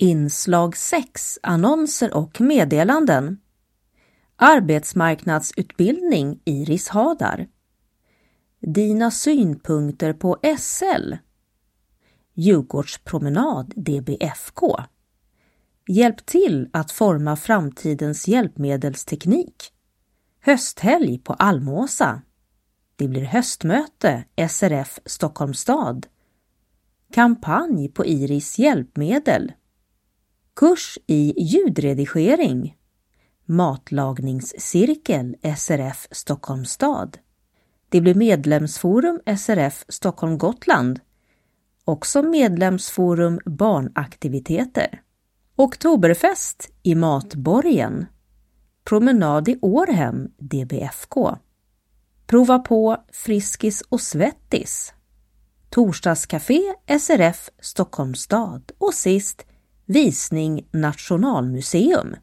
Inslag 6 Annonser och meddelanden. Arbetsmarknadsutbildning Iris Hadar Dina synpunkter på SL Djurgårdspromenad DBFK Hjälp till att forma framtidens hjälpmedelsteknik. Hösthelg på Almåsa. Det blir höstmöte SRF Stockholms stad. Kampanj på Iris hjälpmedel. Kurs i ljudredigering. Matlagningscirkel SRF Stockholms stad. Det blir medlemsforum SRF Stockholm Gotland. Också medlemsforum barnaktiviteter. Oktoberfest i Matborgen. Promenad i Århem DBFK Prova på Friskis och Svettis. Torsdagscafé SRF Stockholms stad. Och sist Visning Nationalmuseum.